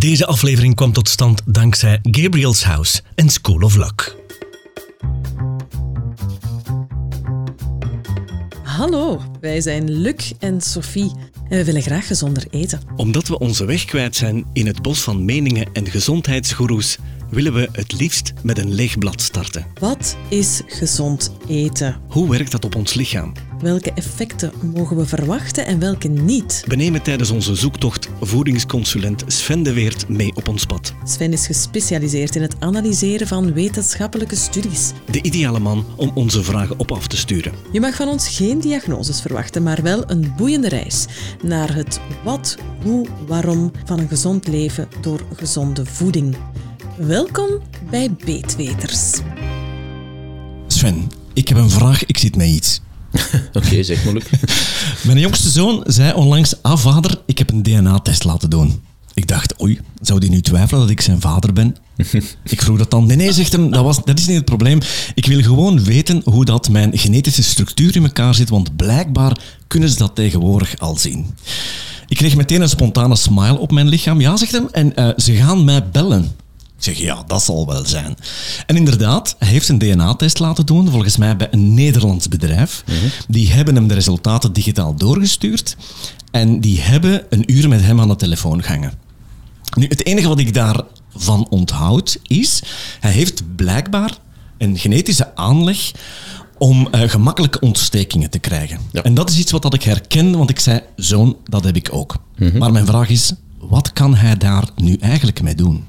Deze aflevering kwam tot stand dankzij Gabriel's House en School of Luck. Hallo, wij zijn Luc en Sophie en we willen graag gezonder eten. Omdat we onze weg kwijt zijn in het bos van meningen en gezondheidsgoeroes, willen we het liefst met een leeg blad starten. Wat is gezond eten? Hoe werkt dat op ons lichaam? Welke effecten mogen we verwachten en welke niet? We nemen tijdens onze zoektocht voedingsconsulent Sven de Weert mee op ons pad. Sven is gespecialiseerd in het analyseren van wetenschappelijke studies. De ideale man om onze vragen op af te sturen. Je mag van ons geen diagnoses verwachten, maar wel een boeiende reis naar het wat, hoe, waarom van een gezond leven door gezonde voeding. Welkom bij Beetweters. Sven, ik heb een vraag, ik zit met iets. Oké, zeg maar, Luc. Mijn jongste zoon zei onlangs, ah vader, ik heb een DNA-test laten doen. Ik dacht, oei, zou die nu twijfelen dat ik zijn vader ben? ik vroeg dat dan. Nee, nee, zegt hem, dat, was, dat is niet het probleem. Ik wil gewoon weten hoe dat mijn genetische structuur in elkaar zit, want blijkbaar kunnen ze dat tegenwoordig al zien. Ik kreeg meteen een spontane smile op mijn lichaam. Ja, zegt hem, en eh, ze gaan mij bellen. Ik zeg, ja, dat zal wel zijn. En inderdaad, hij heeft een DNA-test laten doen, volgens mij bij een Nederlands bedrijf. Die hebben hem de resultaten digitaal doorgestuurd. En die hebben een uur met hem aan de telefoon gehangen. Nu, het enige wat ik daarvan onthoud is, hij heeft blijkbaar een genetische aanleg om uh, gemakkelijke ontstekingen te krijgen. Ja. En dat is iets wat dat ik herken, want ik zei, zoon, dat heb ik ook. Maar mijn vraag is, wat kan hij daar nu eigenlijk mee doen?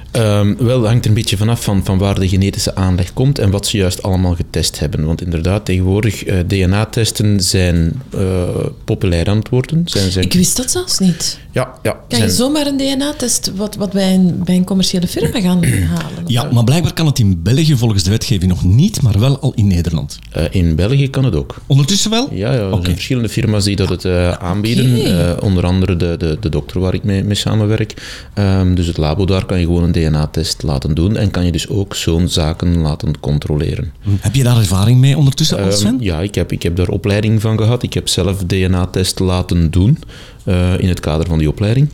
Ehm, wel, dat hangt er een beetje vanaf van, van waar de genetische aanleg komt en wat ze juist allemaal getest hebben. Want inderdaad, tegenwoordig uh, DNA-testen zijn uh, populair aan het worden. Zijn, zijn... Ik wist dat zelfs niet. Ja, ja. Kan zijn... je zomaar een DNA-test wat, wat bij, een, bij een commerciële firma gaan halen? Ja, maar blijkbaar kan het in België volgens de wetgeving nog niet, maar wel al in Nederland. Uh, in België kan het ook. Ondertussen wel? Ja, ja er zijn verschillende firma's die dat het uh, aanbieden. Uh, onder andere de, de, de dokter waar ik mee, mee samenwerk. Um, dus het labo daar kan je gewoon een DNA-test laten doen en kan je dus ook zo'n zaken laten controleren. Heb je daar ervaring mee ondertussen als Sven? Um, ja, ik heb, ik heb daar opleiding van gehad. Ik heb zelf DNA-test laten doen uh, in het kader van die opleiding.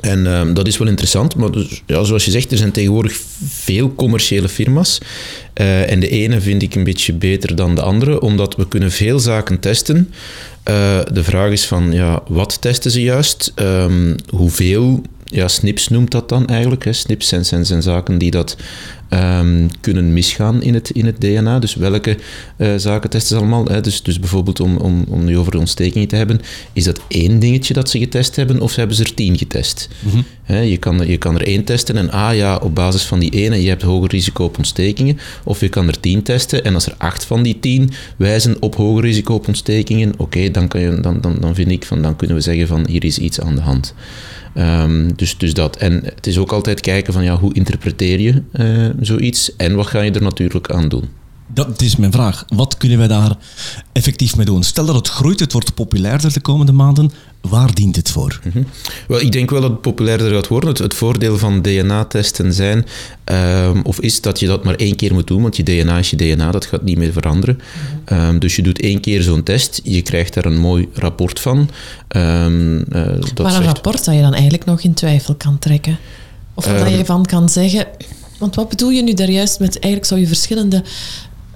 En um, dat is wel interessant, maar dus, ja, zoals je zegt, er zijn tegenwoordig veel commerciële firma's. Uh, en de ene vind ik een beetje beter dan de andere, omdat we kunnen veel zaken testen. Uh, de vraag is van, ja, wat testen ze juist? Um, hoeveel? Ja, SNPs noemt dat dan eigenlijk. Hè. SNPs zijn, zijn, zijn zaken die dat um, kunnen misgaan in het, in het DNA. Dus welke uh, zaken testen ze allemaal? Hè? Dus, dus bijvoorbeeld om, om, om nu over de ontstekingen te hebben, is dat één dingetje dat ze getest hebben of hebben ze er tien getest? Mm-hmm. Hè, je, kan, je kan er één testen en ah ja, op basis van die ene, je hebt hoger risico op ontstekingen. Of je kan er tien testen en als er acht van die tien wijzen op hoger risico op ontstekingen, oké, okay, dan, kan je, dan, dan, dan vind ik van, dan kunnen we zeggen van hier is iets aan de hand. Um, dus, dus dat. En het is ook altijd kijken van ja, hoe interpreteer je uh, zoiets en wat ga je er natuurlijk aan doen. Dat is mijn vraag. Wat kunnen wij daar effectief mee doen? Stel dat het groeit, het wordt populairder de komende maanden. Waar dient het voor? Mm-hmm. Wel, ik denk wel dat het populairder gaat worden. Het, het voordeel van DNA-testen zijn, um, of is dat je dat maar één keer moet doen, want je DNA is je DNA, dat gaat niet meer veranderen. Mm-hmm. Um, dus je doet één keer zo'n test, je krijgt daar een mooi rapport van. Um, uh, dat maar een zegt... rapport dat je dan eigenlijk nog in twijfel kan trekken? Of dat je van kan zeggen... Want wat bedoel je nu daar juist met... Eigenlijk zou je verschillende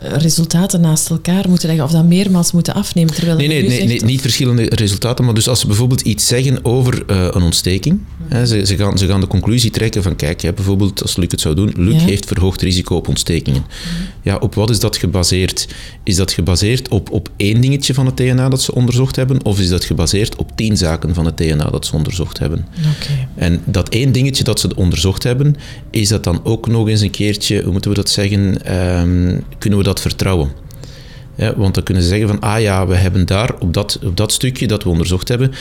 resultaten naast elkaar moeten leggen of dat meermaals moeten afnemen. Terwijl nee, nee, nee, niet verschillende resultaten, maar dus als ze bijvoorbeeld iets zeggen over uh, een ontsteking, ze, ze, gaan, ze gaan de conclusie trekken van kijk, hè, bijvoorbeeld als Luc het zou doen, Luc ja. heeft verhoogd risico op ontstekingen. Ja, op wat is dat gebaseerd? Is dat gebaseerd op, op één dingetje van het DNA dat ze onderzocht hebben, of is dat gebaseerd op tien zaken van het DNA dat ze onderzocht hebben? Okay. En dat één dingetje dat ze onderzocht hebben, is dat dan ook nog eens een keertje, hoe moeten we dat zeggen, um, kunnen we dat vertrouwen. Ja, want dan kunnen ze zeggen van, ah ja, we hebben daar op dat, op dat stukje dat we onderzocht hebben,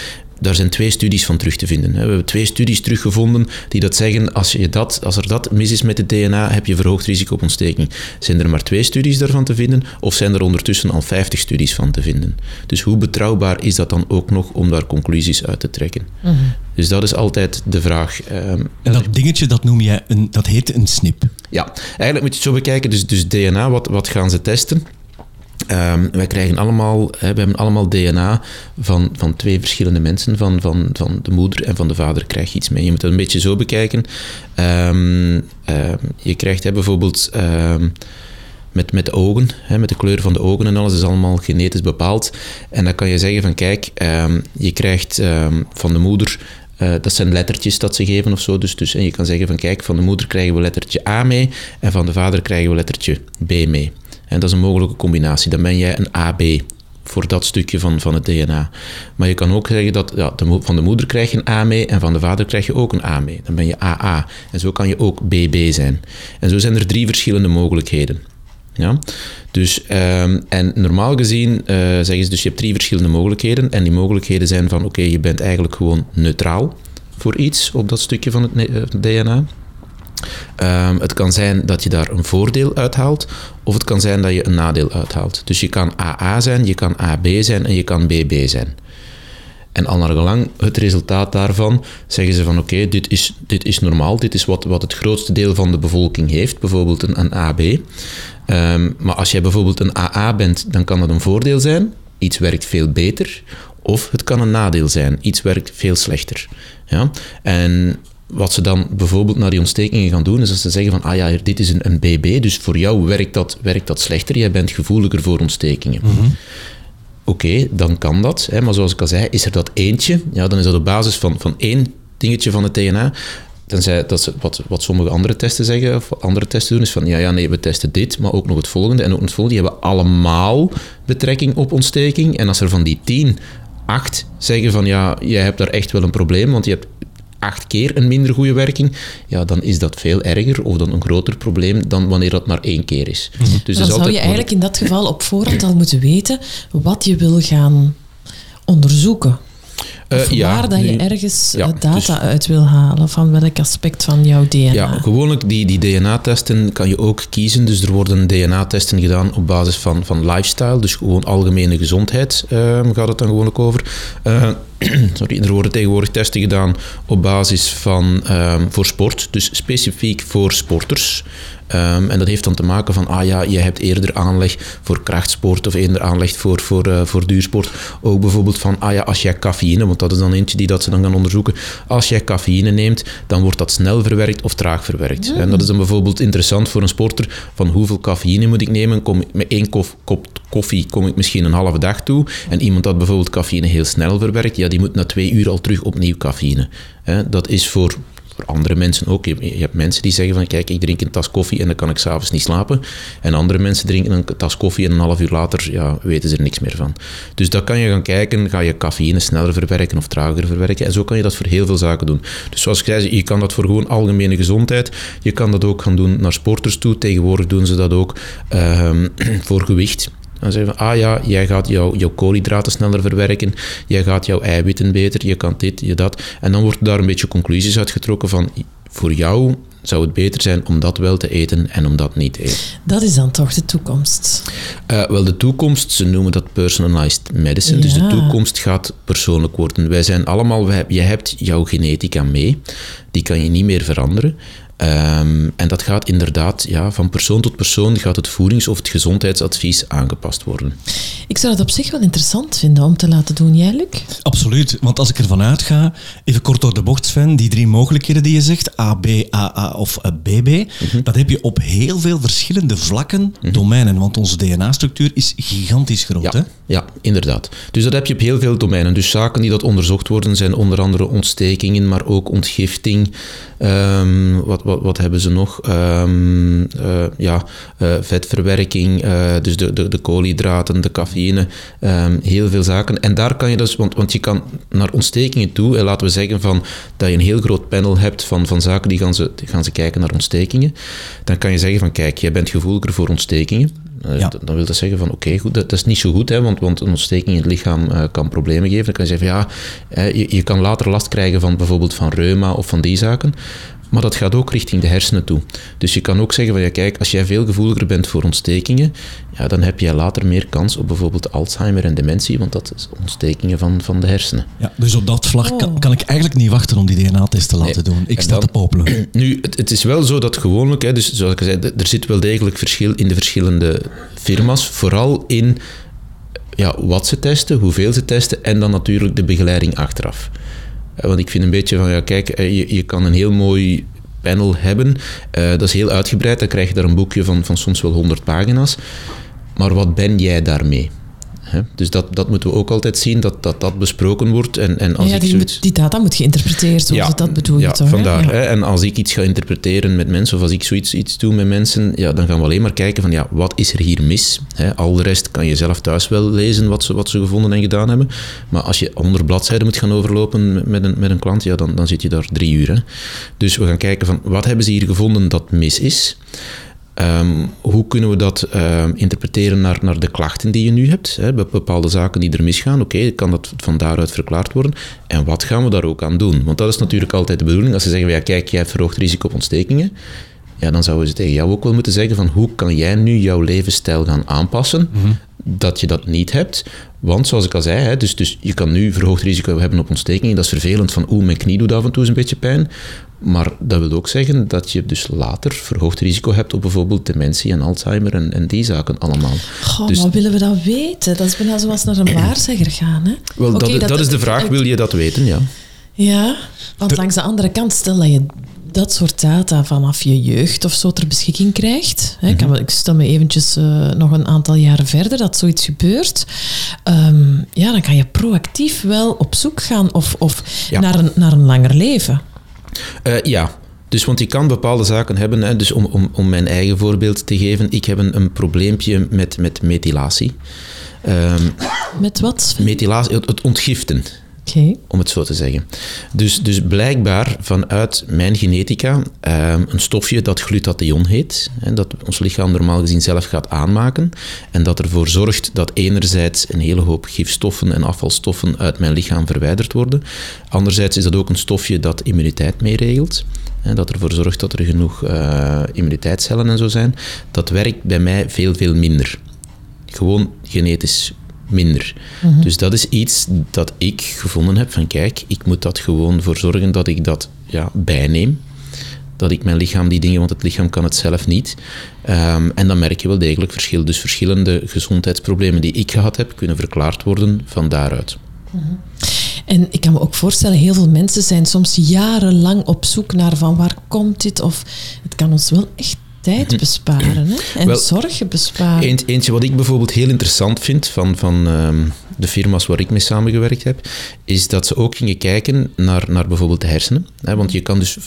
daar zijn twee studies van terug te vinden. We hebben twee studies teruggevonden die dat zeggen, als, je dat, als er dat mis is met het DNA, heb je verhoogd risico op ontsteking. Zijn er maar twee studies daarvan te vinden, of zijn er ondertussen al 50 studies van te vinden? Dus hoe betrouwbaar is dat dan ook nog om daar conclusies uit te trekken? Mm-hmm. Dus dat is altijd de vraag. Um, en dat dingetje, dat noem jij, een, dat heet een SNP. Ja, eigenlijk moet je het zo bekijken. Dus, dus DNA, wat, wat gaan ze testen? Ehm, wij krijgen allemaal, hè, we hebben allemaal DNA van, van twee verschillende mensen. Van, van, van de moeder en van de vader krijg je iets mee. Je moet dat een beetje zo bekijken. Ehm, ehm, je krijgt hè, bijvoorbeeld met, met de ogen, hè, met de kleur van de ogen en alles, is allemaal genetisch bepaald. En dan kan je zeggen van kijk, je krijgt van de moeder uh, dat zijn lettertjes dat ze geven of zo. Dus, dus, en je kan zeggen van kijk, van de moeder krijgen we lettertje A mee en van de vader krijgen we lettertje B mee. En dat is een mogelijke combinatie. Dan ben jij een AB voor dat stukje van, van het DNA. Maar je kan ook zeggen dat ja, de, van de moeder krijg je een A mee en van de vader krijg je ook een A mee. Dan ben je AA. En zo kan je ook BB zijn. En zo zijn er drie verschillende mogelijkheden. Ja? Dus, um, en normaal gezien uh, zeggen ze dus je hebt drie verschillende mogelijkheden. En die mogelijkheden zijn van oké, je bent eigenlijk gewoon neutraal voor iets op dat stukje van het, uh, DNA. Um, het kan zijn dat je daar een voordeel uithaalt, of het kan zijn dat je een nadeel uithaalt. Dus je kan AA zijn, je kan AB zijn en je kan BB zijn. En al naar gelang het resultaat daarvan zeggen ze van oké, dit, is, dit is normaal, dit is wat, wat het grootste deel van de bevolking heeft, bijvoorbeeld een, een AB. Ehm, maar als jij bijvoorbeeld een AA bent, dan kan dat een voordeel zijn. Iets werkt veel beter. Of het kan een nadeel zijn. Iets werkt veel slechter. Ja? En wat ze dan bijvoorbeeld naar die ontstekingen gaan doen, is dat ze zeggen van, ah ja, dit is een, een BB, dus voor jou werkt dat, werkt dat slechter, jij bent gevoeliger voor ontstekingen. Mhm. Oké, dan kan dat, hè, maar zoals ik al zei, is er dat eentje, ja, dan is dat op basis van, van één dingetje van het DNA, Tenzij dat ze, wat, wat sommige andere testen zeggen, of andere testen doen, is van ja, ja, nee, we testen dit, maar ook nog het volgende. En ook het volgende, die hebben allemaal betrekking op ontsteking. En als er van die tien, acht zeggen van ja, jij hebt daar echt wel een probleem, want je hebt acht keer een minder goede werking, ja, dan is dat veel erger of dan een groter probleem dan wanneer dat maar één keer is. Mm -hmm. Dus dan zou je eigenlijk in dat geval op voorhand al moeten weten wat je wil gaan onderzoeken. Of uh, waar dat je ergens ja, data dus, uit wil halen, van welk aspect van jouw DNA. Ja, gewoonlijk die, die DNA-testen kan je ook kiezen. Dus er worden DNA-testen gedaan op basis van, van lifestyle, dus gewoon algemene gezondheid uh, gaat het dan gewoonlijk over. Uh, sorry, er worden tegenwoordig testen gedaan op basis van um, voor sport, dus specifiek voor sporters. Um, en dat heeft dan te maken van, ah ja, je hebt eerder aanleg voor krachtsport of eerder aanleg voor, voor, uh, voor duursport. Ook bijvoorbeeld van, ah ja, als jij cafeïne, want dat is dan eentje die dat ze dan gaan onderzoeken, als jij cafeïne neemt, dan wordt dat snel verwerkt of traag verwerkt. En dat is dan bijvoorbeeld interessant voor een sporter, van hoeveel cafeïne moet ik nemen? Kom ik met één kop, kop koffie kom ik misschien een halve dag toe. En iemand dat bijvoorbeeld cafeïne heel snel verwerkt, ja, die moet na twee uur al terug opnieuw cafeïne. Dat is voor voor andere mensen ook. Je, hebt mensen die zeggen van kijk, ik drink een tas koffie en dan kan ik s'avonds niet slapen. En andere mensen drinken een tas koffie en een half uur later ja, weten ze er niks meer van. Dus dan kan je gaan kijken, ga je cafeïne sneller verwerken of trager verwerken. En zo kan je dat voor heel veel zaken doen. Dus zoals ik zei, je kan dat voor gewoon algemene gezondheid. Je kan dat ook gaan doen naar sporters toe. Tegenwoordig doen ze dat ook um, voor gewicht. Dan zeggen van, ah ja, jij gaat jouw, jouw koolhydraten sneller verwerken, jij gaat jouw eiwitten beter, je kan dit, je dat. En dan wordt daar een beetje conclusies uitgetrokken van, voor jou zou het beter zijn om dat wel te eten en om dat niet te eten. Dat is dan toch de toekomst? Uh, wel, de toekomst, ze noemen dat personalized medicine, dus de toekomst gaat persoonlijk worden. Wij zijn allemaal, wij, je hebt jouw genetica mee, die kan je niet meer veranderen. Um, en dat gaat inderdaad, ja, van persoon tot persoon gaat het voedings- of het gezondheidsadvies aangepast worden. Ik zou het op zich wel interessant vinden om te laten doen. Jij, Luc? Absoluut, want als ik ervan uitga, even kort door de bocht, Sven, die drie mogelijkheden die je zegt, A, B, AA of BB, mm -hmm. dat heb je op heel veel verschillende vlakken, mm -hmm. domeinen, want onze DNA-structuur is gigantisch groot. Ja, hè? ja, inderdaad. Dus dat heb je op heel veel domeinen. Dus zaken die dat onderzocht worden zijn onder andere ontstekingen, maar ook ontgifting, um, wat, wat, wat, hebben ze nog? Um, uh, ja, uh, vetverwerking, uh, dus de, de, de koolhydraten, de cafeïne, um, heel veel zaken. En daar kan je dus, want, want je kan naar ontstekingen toe, en laten we zeggen van, dat je een heel groot panel hebt van, van zaken die gaan ze, gaan ze kijken naar ontstekingen. Dan kan je zeggen van, kijk, jij bent gevoeliger voor ontstekingen. Ja. Dan wil dat zeggen van oké, goed, dat, dat, is niet zo goed, hè, want, want een ontsteking in het lichaam uh, kan problemen geven. Dan kan je zeggen van ja, je, je, kan later last krijgen van bijvoorbeeld van reuma of van die zaken. Maar dat gaat ook richting de hersenen toe. Dus je kan ook zeggen van ja, kijk, als jij veel gevoeliger bent voor ontstekingen, ja, dan heb jij later meer kans op bijvoorbeeld Alzheimer en dementie, want dat is ontstekingen van, van de hersenen. Ja, dus op dat vlak kan, kan ik eigenlijk niet wachten om die DNA-test te laten doen. Ik sta dan- te popelen. Nu, het, het is wel zo dat gewoonlijk, hè, dus zoals ik zei, er zit wel degelijk verschil in de verschillende firma's, vooral in ja, wat ze testen, hoeveel ze testen en dan natuurlijk de begeleiding achteraf. Eh, Want ik vind een beetje van, ja kijk, eh, je, je kan een heel mooi panel hebben, eh, dat is heel uitgebreid, dan krijg je daar een boekje van, van soms wel 100 pagina's, maar wat ben jij daarmee? Hè? Dus dat, dat moeten we ook altijd zien, dat dat, dat besproken wordt. En, en als ja, ik die, zoiets... moet- die data moet geïnterpreteerd worden, dat bedoel je ja, toch? hè? vandaar. Ja. Hè? En als ik iets ga interpreteren met mensen, of als ik zoiets iets doe met mensen, ja, dan gaan we alleen maar kijken van, ja, wat is er hier mis? Hè? Al de rest kan je zelf thuis wel lezen wat ze, wat ze gevonden en gedaan hebben. Maar als je onder bladzijden moet gaan overlopen met- met een, met een klant, ja, dan, dan zit je daar drie uur. Hè? Dus we gaan kijken van, wat hebben ze hier gevonden dat mis is? Ehm, hoe kunnen we dat ehm, interpreteren naar, naar de klachten die je nu hebt? Hè? Be- Bepaalde zaken die er misgaan, oké, kan dat van daaruit verklaard worden? En wat gaan we daar ook aan doen? Want dat is natuurlijk altijd de bedoeling. Als ze zeggen, ja, kijk, jij hebt verhoogd risico op ontstekingen, ja, dan zouden ze tegen jou ook wel moeten zeggen van hoe kan jij nu jouw levensstijl gaan aanpassen dat je dat niet hebt. Want zoals ik al zei, hè, dus, dus je kan nu verhoogd risico hebben op ontstekingen. Dat is vervelend van oeh, mijn knie doet af en toe eens een beetje pijn. Maar dat wil ook zeggen dat je dus later verhoogd risico hebt op bijvoorbeeld dementie en Alzheimer en, en die zaken allemaal. Goh, Dus- maar willen we dat weten? Dat is bijna zoals naar een waarzegger gaan. Hè? Wel, dat, dat, is de vraag, wil je dat weten? Ja. Ja, want langs de andere kant, stel dat je dat soort data vanaf je jeugd of zo ter beschikking krijgt. Hè, Mhm. ik stel me eventjes eh, nog een aantal jaren verder dat zoiets gebeurt. Ehm, ja, dan kan je proactief wel op zoek gaan of, of Ja. naar, een, naar een langer leven. Eh, ja. Dus, want je kan bepaalde zaken hebben. Hè, dus om, om, om mijn eigen voorbeeld te geven, ik heb een, een probleempje met, met methylatie. Ehm, Met wat? Methylatie, het, het ontgiften. Om het zo te zeggen. Dus, dus blijkbaar vanuit mijn genetica ehm, een stofje dat glutathion heet, dat ons lichaam normaal gezien zelf gaat aanmaken en dat ervoor zorgt dat enerzijds een hele hoop gifstoffen en afvalstoffen uit mijn lichaam verwijderd worden. Anderzijds is dat ook een stofje dat immuniteit meeregelt. hè, Dat ervoor zorgt dat er genoeg eh, immuniteitscellen en zo zijn. Dat werkt bij mij veel, veel minder. Gewoon genetisch minder. Dus dat is iets dat ik gevonden heb van kijk, ik moet dat gewoon voor zorgen dat ik dat ja, bijneem. Dat ik mijn lichaam die dingen, want het lichaam kan het zelf niet. Ehm, en dan merk je wel degelijk verschil. Dus verschillende gezondheidsproblemen die ik gehad heb, kunnen verklaard worden van daaruit. En ik kan me ook voorstellen, heel veel mensen zijn soms jarenlang op zoek naar van waar komt dit? Of het kan ons wel echt tijd besparen hè? en Wel, zorgen besparen. Eent- eentje wat ik bijvoorbeeld heel interessant vind van, van ehm, de firma's waar ik mee samengewerkt heb, is dat ze ook gingen kijken naar, naar bijvoorbeeld de hersenen. Hè, want je kan dus,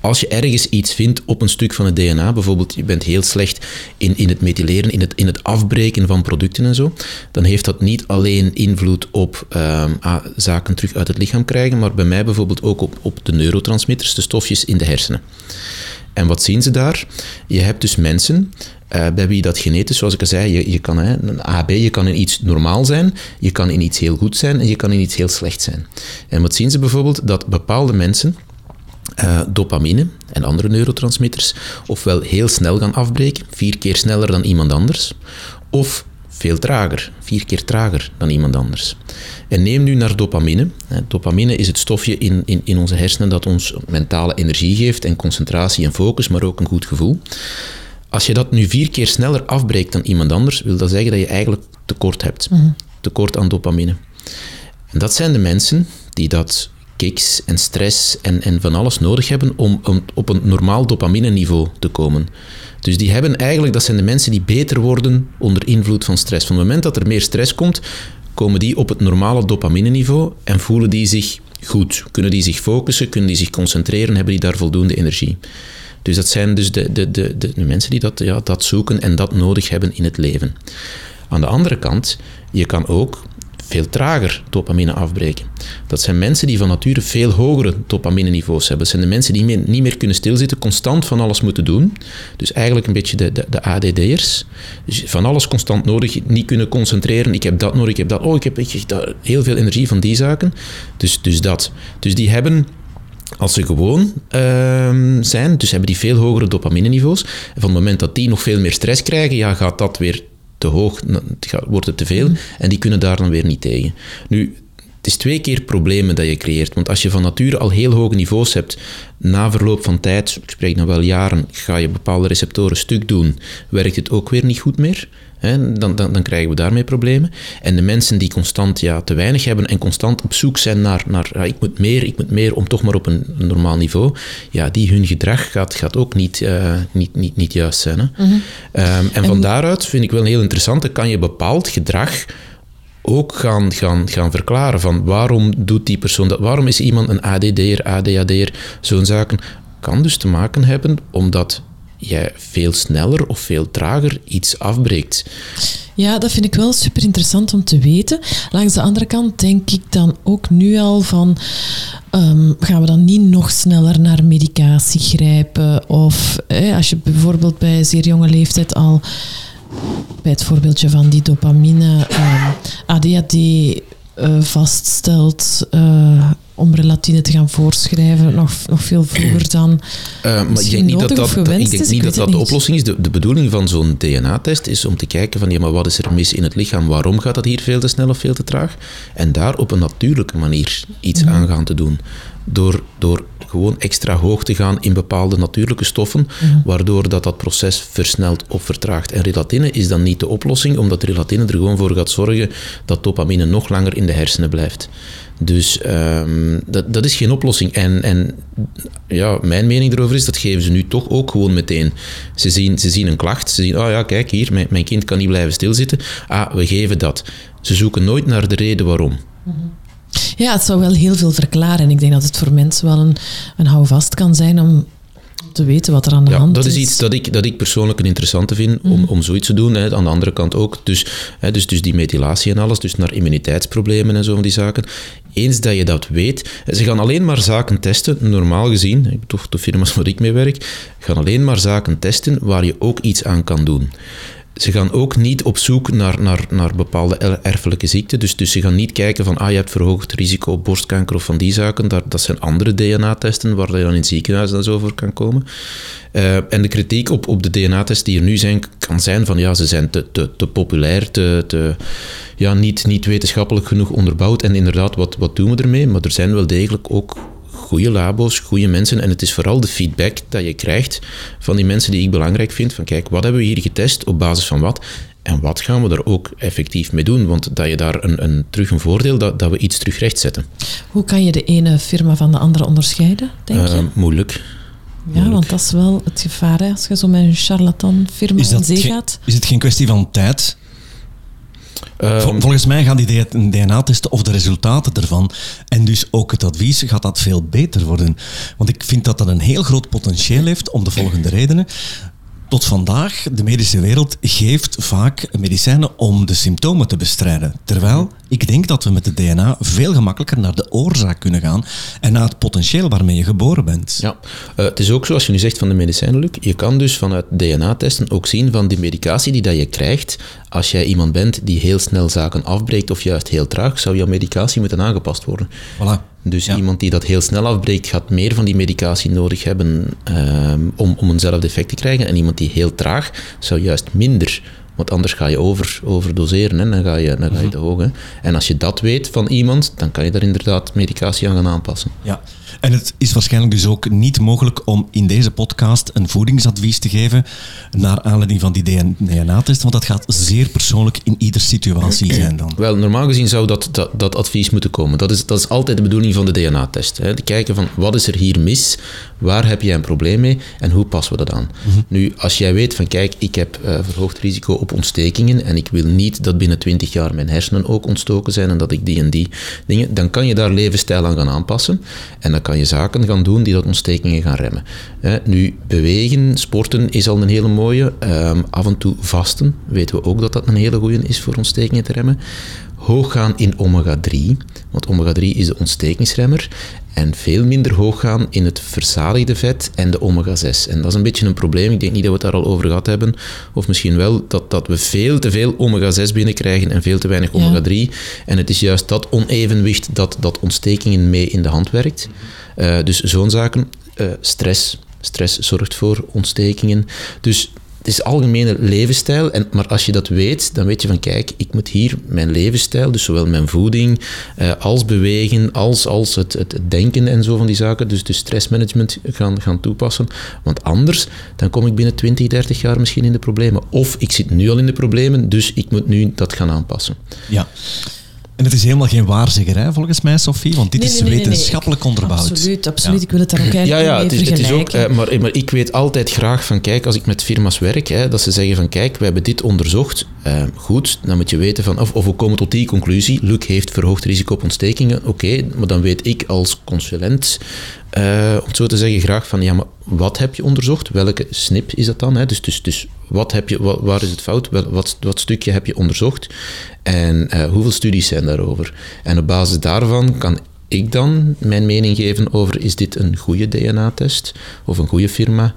als je ergens iets vindt op een stuk van het DNA, bijvoorbeeld je bent heel slecht in, in het methyleren, in het, in het afbreken van producten en zo, dan heeft dat niet alleen invloed op ehm, zaken terug uit het lichaam krijgen, maar bij mij bijvoorbeeld ook op, op de neurotransmitters, de stofjes in de hersenen. En wat zien ze daar? Je hebt dus mensen eh, bij wie dat genetisch, zoals ik al zei, je, je kan hè, een AB, je kan in iets normaal zijn, je kan in iets heel goed zijn en je kan in iets heel slecht zijn. En wat zien ze bijvoorbeeld? Dat bepaalde mensen eh, dopamine en andere neurotransmitters ofwel heel snel gaan afbreken, vier keer sneller dan iemand anders, of veel trager, vier keer trager dan iemand anders. En neem nu naar dopamine. Dopamine is het stofje in, in, in onze hersenen dat ons mentale energie geeft en concentratie en focus, maar ook een goed gevoel. Als je dat nu vier keer sneller afbreekt dan iemand anders, wil dat zeggen dat je eigenlijk tekort hebt. Tekort aan dopamine. En dat zijn de mensen die dat kicks en stress en, en van alles nodig hebben om, op een normaal dopamine-niveau te komen. Dus die hebben eigenlijk, dat zijn de mensen die beter worden onder invloed van stress. Van het moment dat er meer stress komt, komen die op het normale dopamine-niveau en voelen die zich goed. Kunnen die zich focussen, kunnen die zich concentreren, hebben die daar voldoende energie. Dus dat zijn dus de, de, de, de, de mensen die dat, ja, dat zoeken en dat nodig hebben in het leven. Aan de andere kant, je kan ook veel trager dopamine afbreken. Dat zijn mensen die van nature veel hogere dopamine-niveaus hebben. Dat zijn de mensen die niet meer kunnen stilzitten, constant van alles moeten doen. Dus eigenlijk een beetje de, de, de ADD'ers. Dus van alles constant nodig, niet kunnen concentreren. Ik heb dat nodig, ik heb dat. Oh, ik heb heel veel energie van die zaken. Dus, dus dat. Dus die hebben als ze gewoon ehm, zijn, dus hebben die veel hogere dopamine-niveaus. En van het moment dat die nog veel meer stress krijgen, ja, gaat dat weer te hoog, wordt het te veel. En die kunnen daar dan weer niet tegen. Nu, het is twee keer problemen dat je creëert. Want als je van nature al heel hoge niveaus hebt, na verloop van tijd, ik spreek dan wel jaren, ga je bepaalde receptoren stuk doen, werkt het ook weer niet goed meer. dan, dan, dan, krijgen we daarmee problemen. En de mensen die constant ja, te weinig hebben en constant op zoek zijn naar, naar ja, ik moet meer, ik moet meer, om toch maar op een, normaal niveau, ja, die hun gedrag gaat, gaat ook niet, uh, niet, niet, niet juist zijn. Hè. Mhm. um, en, van daaruit vind ik wel heel interessant, dan kan je bepaald gedrag ook gaan, gaan, gaan verklaren van waarom doet die persoon dat, waarom is iemand een ADD'er, ADHD'er, zo'n zaken. Kan dus te maken hebben omdat jij veel sneller of veel trager iets afbreekt. Ja, dat vind ik wel super interessant om te weten. Langs de andere kant denk ik dan ook nu al van, ehm, gaan we dan niet nog sneller naar medicatie grijpen? Of als je bijvoorbeeld bij zeer jonge leeftijd al bij het voorbeeldje van die dopamine um, ADHD uh, vaststelt uh, om relatine te gaan voorschrijven, nog, nog veel vroeger dan uh, maar ik denk niet dat dat, ik denk niet dat, dat de oplossing is. De, de bedoeling van zo'n DNA-test is om te kijken van ja, maar wat is er mis in het lichaam? Waarom gaat dat hier veel te snel of veel te traag? En daar op een natuurlijke manier iets mm aan gaan te doen. Door, door gewoon extra hoog te gaan in bepaalde natuurlijke stoffen, mhm. waardoor dat, dat proces versnelt of vertraagt. En relatine is dan niet de oplossing, omdat relatine er gewoon voor gaat zorgen dat dopamine nog langer in de hersenen blijft. Dus um, dat, dat is geen oplossing. En, en ja, mijn mening erover is, dat geven ze nu toch ook gewoon meteen. Ze zien, ze zien een klacht, ze zien, oh ja, kijk hier, mijn, mijn kind kan niet blijven stilzitten. Ah, we geven dat. Ze zoeken nooit naar de reden waarom. Mhm. Ja, het zou wel heel veel verklaren. Ik denk dat het voor mensen wel een, een houvast kan zijn om te weten wat er aan de ja, hand is. Dat is iets dat ik, dat ik persoonlijk een interessante vind om, mm. om zoiets te doen. Hè. Aan de andere kant ook. Dus, hè, dus, dus die methylatie en alles, dus naar immuniteitsproblemen en zo van die zaken. Eens dat je dat weet, ze gaan alleen maar zaken testen, normaal gezien, toch de firma's waar ik mee werk, gaan alleen maar zaken testen waar je ook iets aan kan doen ze gaan ook niet op zoek naar, naar, naar bepaalde erfelijke ziekten. Dus, dus ze gaan niet kijken van, ah, je hebt verhoogd risico op borstkanker of van die zaken. Dat, dat zijn andere DNA-testen waar je dan in het ziekenhuis en zo voor kan komen. Uh, en de kritiek op, op de DNA-tests die er nu zijn, kan zijn van, ja, ze zijn te, te, te populair, te, te, ja, niet, niet wetenschappelijk genoeg onderbouwd. En inderdaad, wat, wat doen we ermee? Maar er zijn wel degelijk ook goede labo's, goede mensen. En het is vooral de feedback dat je krijgt van die mensen die ik belangrijk vind. Van kijk, wat hebben we hier getest, op basis van wat? En wat gaan we er ook effectief mee doen? Want dat je daar een, een, terug een voordeel, dat, dat we iets terug rechtzetten. Hoe kan je de ene firma van de andere onderscheiden, denk je? Uh, moeilijk. Ja, want dat is wel het gevaar hè, als je zo met een charlatan firma in zee gaat. Is het geen kwestie van tijd? Ehm, volgens mij gaan die DNA testen of de resultaten ervan en dus ook het advies gaat dat veel beter worden. Want ik vind dat dat een heel groot potentieel heeft om de volgende redenen tot vandaag, de medische wereld geeft vaak medicijnen om de symptomen te bestrijden. Terwijl ik denk dat we met de DNA veel gemakkelijker naar de oorzaak kunnen gaan en naar het potentieel waarmee je geboren bent. Ja, uh, het is ook zoals je nu zegt van de medicijnen, Luc. Je kan dus vanuit DNA-testen ook zien van die medicatie die dat je krijgt. Als jij iemand bent die heel snel zaken afbreekt of juist heel traag, zou jouw medicatie moeten aangepast worden. Voilà. Dus iemand die dat heel snel afbreekt, gaat meer van die medicatie nodig hebben ehm, om, om eenzelfde effect te krijgen. En iemand die heel traag zou juist minder want anders ga je over, overdoseren en dan ga je, dan ga je mhm. te hoog. Hè. En als je dat weet van iemand, dan kan je daar inderdaad medicatie aan gaan aanpassen. Ja, en het is waarschijnlijk dus ook niet mogelijk om in deze podcast een voedingsadvies te geven naar aanleiding van die DNA-test, want dat gaat zeer persoonlijk in ieder situatie zijn dan. Wel, normaal gezien zou dat, dat, dat advies moeten komen. Dat is, dat is altijd de bedoeling van de DNA-test. Te kijken van wat is er hier mis, waar heb jij een probleem mee en hoe passen we dat aan. Mhm. Nu, als jij weet van kijk, ik heb uh, verhoogd risico op ontstekingen en ik wil niet dat binnen 20 jaar mijn hersenen ook ontstoken zijn en dat ik die en die dingen, dan kan je daar levensstijl aan gaan aanpassen en dan kan je zaken gaan doen die dat ontstekingen gaan remmen. nu, bewegen, sporten is al een hele mooie. Ehm, af en toe vasten, weten we ook dat dat een hele goede is voor ontstekingen te remmen hoog gaan in omega-3, want omega-3 is de ontstekingsremmer, en veel minder hoog gaan in het verzadigde vet en de omega-6. En dat is een beetje een probleem. Ik denk niet dat we het daar al over gehad hebben. Of misschien wel dat, dat we veel te veel omega-6 binnenkrijgen en veel te weinig omega-3. En het is juist dat onevenwicht dat, dat ontstekingen mee in de hand werkt. Uh, dus zo'n zaken. Uh, stress. Stress zorgt voor ontstekingen. Dus het is algemene levensstijl. En, maar als je dat weet, dan weet je van kijk, ik moet hier mijn levensstijl, dus zowel mijn voeding eh, als bewegen, als, als het, het, denken en zo van die zaken, dus de stressmanagement gaan, gaan toepassen. Want anders, dan kom ik binnen 20, 30 jaar misschien in de problemen. Of ik zit nu al in de problemen, dus ik moet nu dat gaan aanpassen. Ja. En het is helemaal geen waarzegger, volgens mij, Sophie, want dit is wetenschappelijk onderbouwd. Absoluut, absoluut. Ik wil het daar ook eigenlijk ja, ja, het is, het is ook, uh, maar, maar, ik weet altijd graag van, kijk, als ik met firma's werk, hè, dat ze zeggen van, kijk, we hebben dit onderzocht, uh, goed, dan moet je weten van, of, of we komen tot die conclusie, Luc heeft verhoogd risico op ontstekingen, oké, maar dan weet ik als consulent, uh, om zo te zeggen, graag van, ja, maar wat heb je onderzocht? Welke snip is dat dan? Hè? Dus, dus, dus wat heb je, waar is het fout? Wat, wat stukje heb je onderzocht? En uh, hoeveel studies zijn daarover? En op basis daarvan kan ik dan mijn mening geven over is dit een goede DNA-test of een goede firma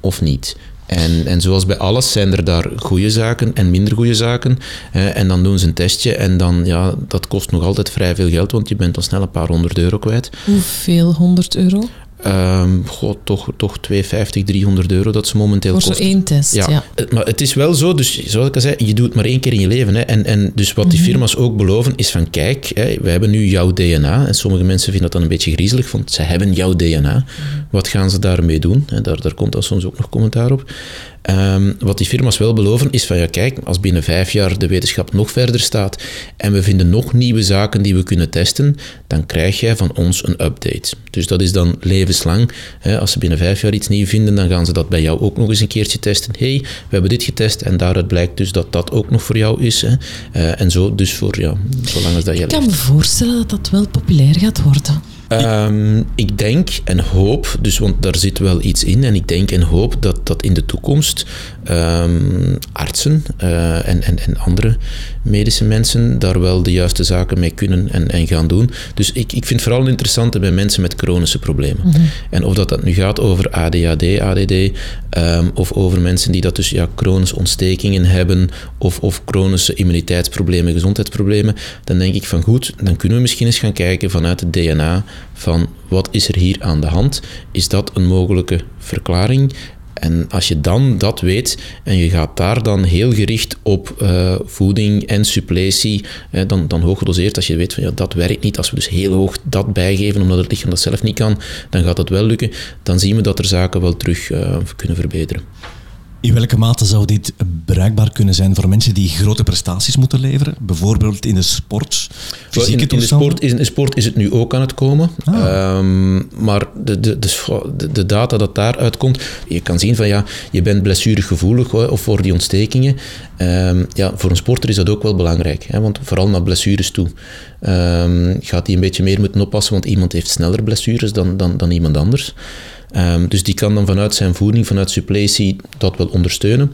of niet. En, en zoals bij alles zijn er daar goede zaken en minder goede zaken. en dan doen ze een testje en dan, ja, dat kost nog altijd vrij veel geld, want je bent al snel een paar honderd euro kwijt. Hoeveel honderd euro? Um, toch, toch 250, 300 euro dat ze momenteel kosten. Voor zo één test, ja. Eh, maar het is wel zo, dus zoals ik al zei, je doet het maar één keer in je leven. Hè. En, en dus wat die mhm. firma's ook beloven is van, kijk, hè, we hebben nu jouw DNA. En sommige mensen vinden dat dan een beetje griezelig, want ze hebben jouw DNA. Mhm. Wat gaan ze daarmee doen? Daar, daar komt dan soms ook nog commentaar op. Um, wat die firma's wel beloven is van ja, kijk, als binnen vijf jaar de wetenschap nog verder staat en we vinden nog nieuwe zaken die we kunnen testen, dan krijg jij van ons een update. Dus dat is dan levenslang. Als ze binnen vijf jaar iets nieuws vinden, dan gaan ze dat bij jou ook nog eens een keertje testen. hey, we hebben dit getest en daaruit blijkt dus dat dat ook nog voor jou is. Hè. Uh, en zo, dus voor ja, zolang als dat je Ik kan me voorstellen dat dat wel populair gaat worden. Um, ik denk en hoop, dus want daar zit wel iets in, en ik denk en hoop dat, dat in de toekomst um, artsen uh, en, en, en andere medische mensen daar wel de juiste zaken mee kunnen en, en gaan doen. Dus ik, ik vind vooral interessant bij mensen met chronische problemen. Mm -hmm. En of dat, dat nu gaat over ADHD, ADD, um, of over mensen die dat dus ja, chronische ontstekingen hebben, of, of chronische immuniteitsproblemen, gezondheidsproblemen, dan denk ik van goed, dan kunnen we misschien eens gaan kijken vanuit het DNA van wat is er hier aan de hand? Is dat een mogelijke verklaring? En als je dan dat weet en je gaat daar dan heel gericht op uh, voeding en suppletie, eh, dan, dan hoog gedoseerd, als je weet van ja, dat werkt niet, als we dus heel hoog dat bijgeven omdat het lichaam dat zelf niet kan, dan gaat dat wel lukken. Dan zien we dat er zaken wel terug uh, kunnen verbeteren. In welke mate zou dit bruikbaar kunnen zijn voor mensen die grote prestaties moeten leveren? Bijvoorbeeld in de sport? In, in, de sport is, in de sport is het nu ook aan het komen. Ah. Um, maar de, de, de, de, data dat daaruit komt, je kan zien van ja, je bent blessuregevoelig of voor die ontstekingen. Um, ja, voor een sporter is dat ook wel belangrijk, hè, want vooral naar blessures toe. Um, gaat hij een beetje meer moeten oppassen, want iemand heeft sneller blessures dan, dan, dan iemand anders. Um, dus die kan dan vanuit zijn voeding, vanuit suppletie, dat wel ondersteunen.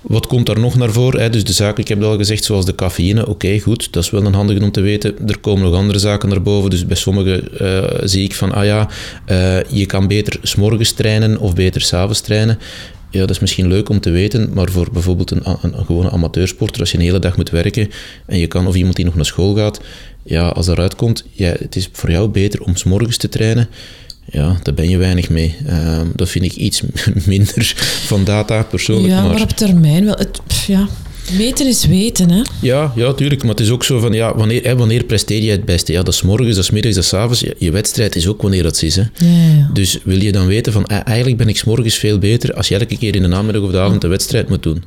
Wat komt daar nog naar voren? Dus de zaken, ik heb al gezegd, zoals de cafeïne. Oké, goed, dat is wel een handige om te weten. Er komen nog andere zaken naar boven. Dus bij sommigen uh, zie ik van, ah ja, uh, je kan beter s'morgens trainen of beter s'avonds trainen. Ja, dat is misschien leuk om te weten, maar voor bijvoorbeeld een, een, gewone amateursporter, als je een hele dag moet werken en je kan, of iemand die nog naar school gaat, ja, als eruit komt, ja, het is voor jou beter om s'morgens te trainen ja, daar ben je weinig mee. Uh, dat vind ik iets minder van data persoonlijk. Ja, maar, op termijn wel. Het, ja. Meten is weten, hè? Ja, ja, tuurlijk. Maar het is ook zo van, ja, wanneer, hè, wanneer presteer je het beste? Ja, dat is morgens, dat is middags, dat is avonds. Je, wedstrijd is ook wanneer dat is, hè? Ja, ja. Dus wil je dan weten van, eigenlijk ben ik morgens veel beter als je elke keer in de namiddag of de avond de wedstrijd moet doen.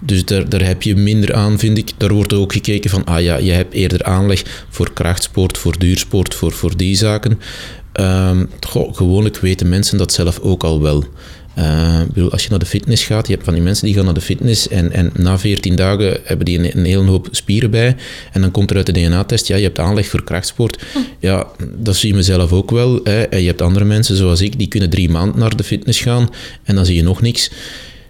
Dus daar, daar heb je minder aan, vind ik. Daar wordt ook gekeken van, ah ja, je hebt eerder aanleg voor krachtsport, voor duursport, voor, voor die zaken. Um, gewoonlijk weten mensen dat zelf ook al wel. Uh, bedoel, als je naar de fitness gaat, je hebt van die mensen die gaan naar de fitness en, en na 14 dagen hebben die een, hele hoop spieren bij. En dan komt er uit de DNA-test, ja, je hebt aanleg voor krachtsport. Ja, dat zie je mezelf ook wel. Hè. En je hebt andere mensen zoals ik, die kunnen drie maanden naar de fitness gaan en dan zie je nog niks.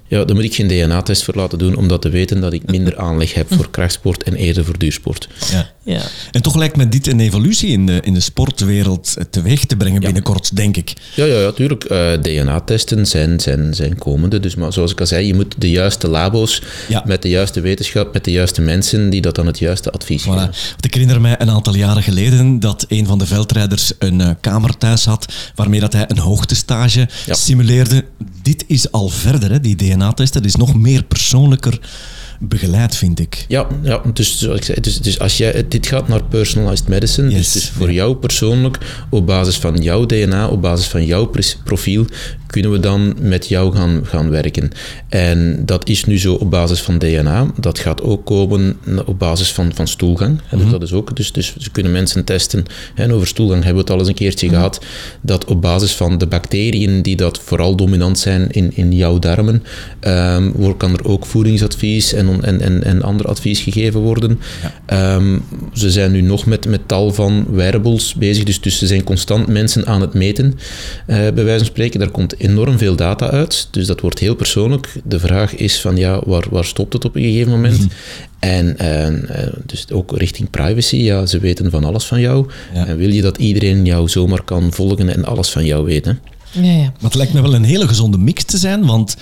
Ja, daar moet ik geen DNA-test voor laten doen, om dat te weten dat ik minder aanleg heb voor krachtsport en eerder voor duursport. Ja. Ja. En toch lijkt me dit een evolutie in de, in de sportwereld teweeg te brengen binnenkort, denk ik. Ja, ja, ja tuurlijk. Eh, DNA-testen zijn, zijn, zijn komende. Dus, maar zoals ik al zei, je moet de juiste labo's Ja. met de juiste wetenschap, met de juiste mensen die dat dan het juiste advies Voilà. geven. Want ik herinner mij een aantal jaren geleden dat een van de veldrijders een eh, kamer thuis had waarmee dat hij een hoogtestage Ja. simuleerde. Dit is al verder, hè, die DNA-testen. Dat is nog meer persoonlijker begeleid, vind ik. Ja, ja dus, zoals ik zei, dus, dus als jij, dit gaat naar personalized medicine. Yes, Dus, dus voor ja. jou persoonlijk, op basis van jouw DNA, op basis van jouw profiel, kunnen we dan met jou gaan, gaan werken. En dat is nu zo op basis van DNA. Dat gaat ook komen op basis van, van stoelgang. Dus dat is ook, dus, dus ze kunnen mensen testen. En over stoelgang hebben we het al eens een keertje gehad. Dat op basis van de bacteriën die dat vooral dominant zijn in, in jouw darmen, wordt- kan er ook voedingsadvies en, en, en, en ander advies gegeven worden. Ehm, ze zijn nu nog met, met tal van wearables bezig, dus, dus ze zijn constant mensen aan het meten, eh, bij wijze van spreken. Daar komt enorm veel data uit, dus dat wordt heel persoonlijk. De vraag is van, ja, waar, waar stopt het op een gegeven moment? En eh, dus ook richting privacy, ja, ze weten van alles van jou. Ja. En wil je dat iedereen jou zomaar kan volgen en alles van jou weten? Ja, ja. Maar het lijkt me wel een hele gezonde mix te zijn, want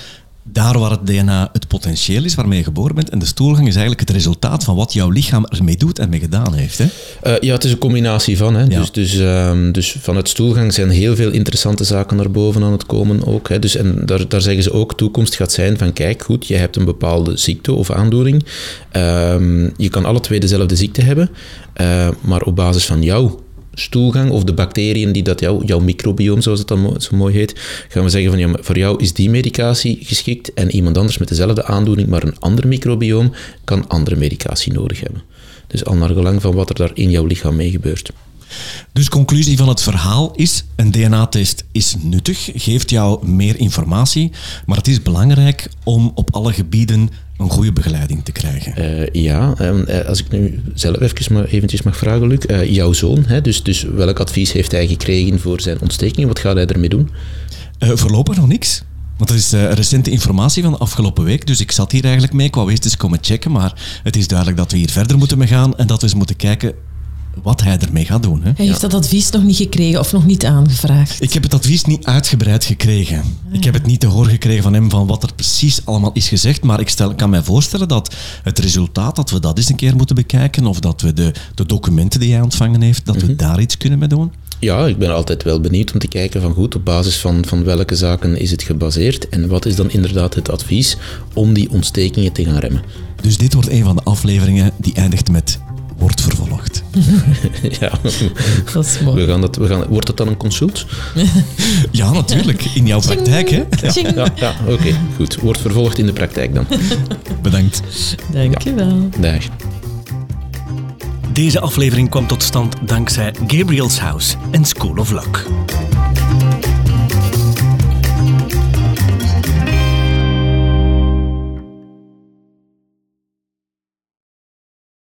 daar waar het DNA het potentieel is waarmee je geboren bent, en de stoelgang is eigenlijk het resultaat van wat jouw lichaam ermee doet en mee gedaan heeft. Hè? Eh, ja, het is een combinatie van. Hè. Ja. Dus, dus, ehm, dus vanuit stoelgang zijn heel veel interessante zaken naar boven aan het komen ook. Hè. Dus, en daar, daar zeggen ze ook, toekomst gaat zijn van kijk, goed, je hebt een bepaalde ziekte of aandoening. Ehm, je kan alle twee dezelfde ziekte hebben, eh, maar op basis van jouw stoelgang of de bacteriën die dat jou, jouw microbioom, zoals het dan zo mooi heet, gaan we zeggen van ja, voor jou is die medicatie geschikt en iemand anders met dezelfde aandoening, maar een ander microbioom, kan andere medicatie nodig hebben. Dus al naar gelang van wat er daar in jouw lichaam mee gebeurt. Dus conclusie van het verhaal is, een DNA-test is nuttig, geeft jou meer informatie, maar het is belangrijk om op alle gebieden een goede begeleiding te krijgen. Eh, ja, en, eh, als ik nu zelf even maar eventjes mag vragen, Luc. eh, jouw zoon, hè, dus, dus welk advies heeft hij gekregen voor zijn ontsteking? Wat gaat hij ermee doen? Voorlopig nog niks. Want dat is recente informatie van de afgelopen week. Dus ik zat hier eigenlijk mee. Ik wou eerst eens komen checken. Maar het is duidelijk dat we hier verder moeten mee gaan. En dat we eens moeten kijken wat hij ermee gaat doen. Hè. Hij heeft dat advies nog niet gekregen of nog niet aangevraagd. Ik heb het advies niet uitgebreid gekregen. Ik heb het niet te horen gekregen van hem van wat er precies allemaal is gezegd. Maar ik stel, kan mij voorstellen dat het resultaat, dat we dat eens een keer moeten bekijken. Of dat we de, de documenten die hij ontvangen heeft, dat we daar iets kunnen mee doen. Ja, ik ben altijd wel benieuwd om te kijken van goed, op basis van, van welke zaken is het gebaseerd en wat is dan inderdaad het advies om die ontstekingen te gaan remmen. Dus dit wordt een van de afleveringen die eindigt met wordt vervolgd. ja, Dat is we mooi. gaan dat, we gaan, wordt dat dan een consult? Ja, natuurlijk. In jouw praktijk, hè? Ja, ja oké, goed. Wordt vervolgd in de praktijk dan. Bedankt. Dankjewel. Dag. Deze aflevering kwam tot stand dankzij Gabriel's House en School of Luck.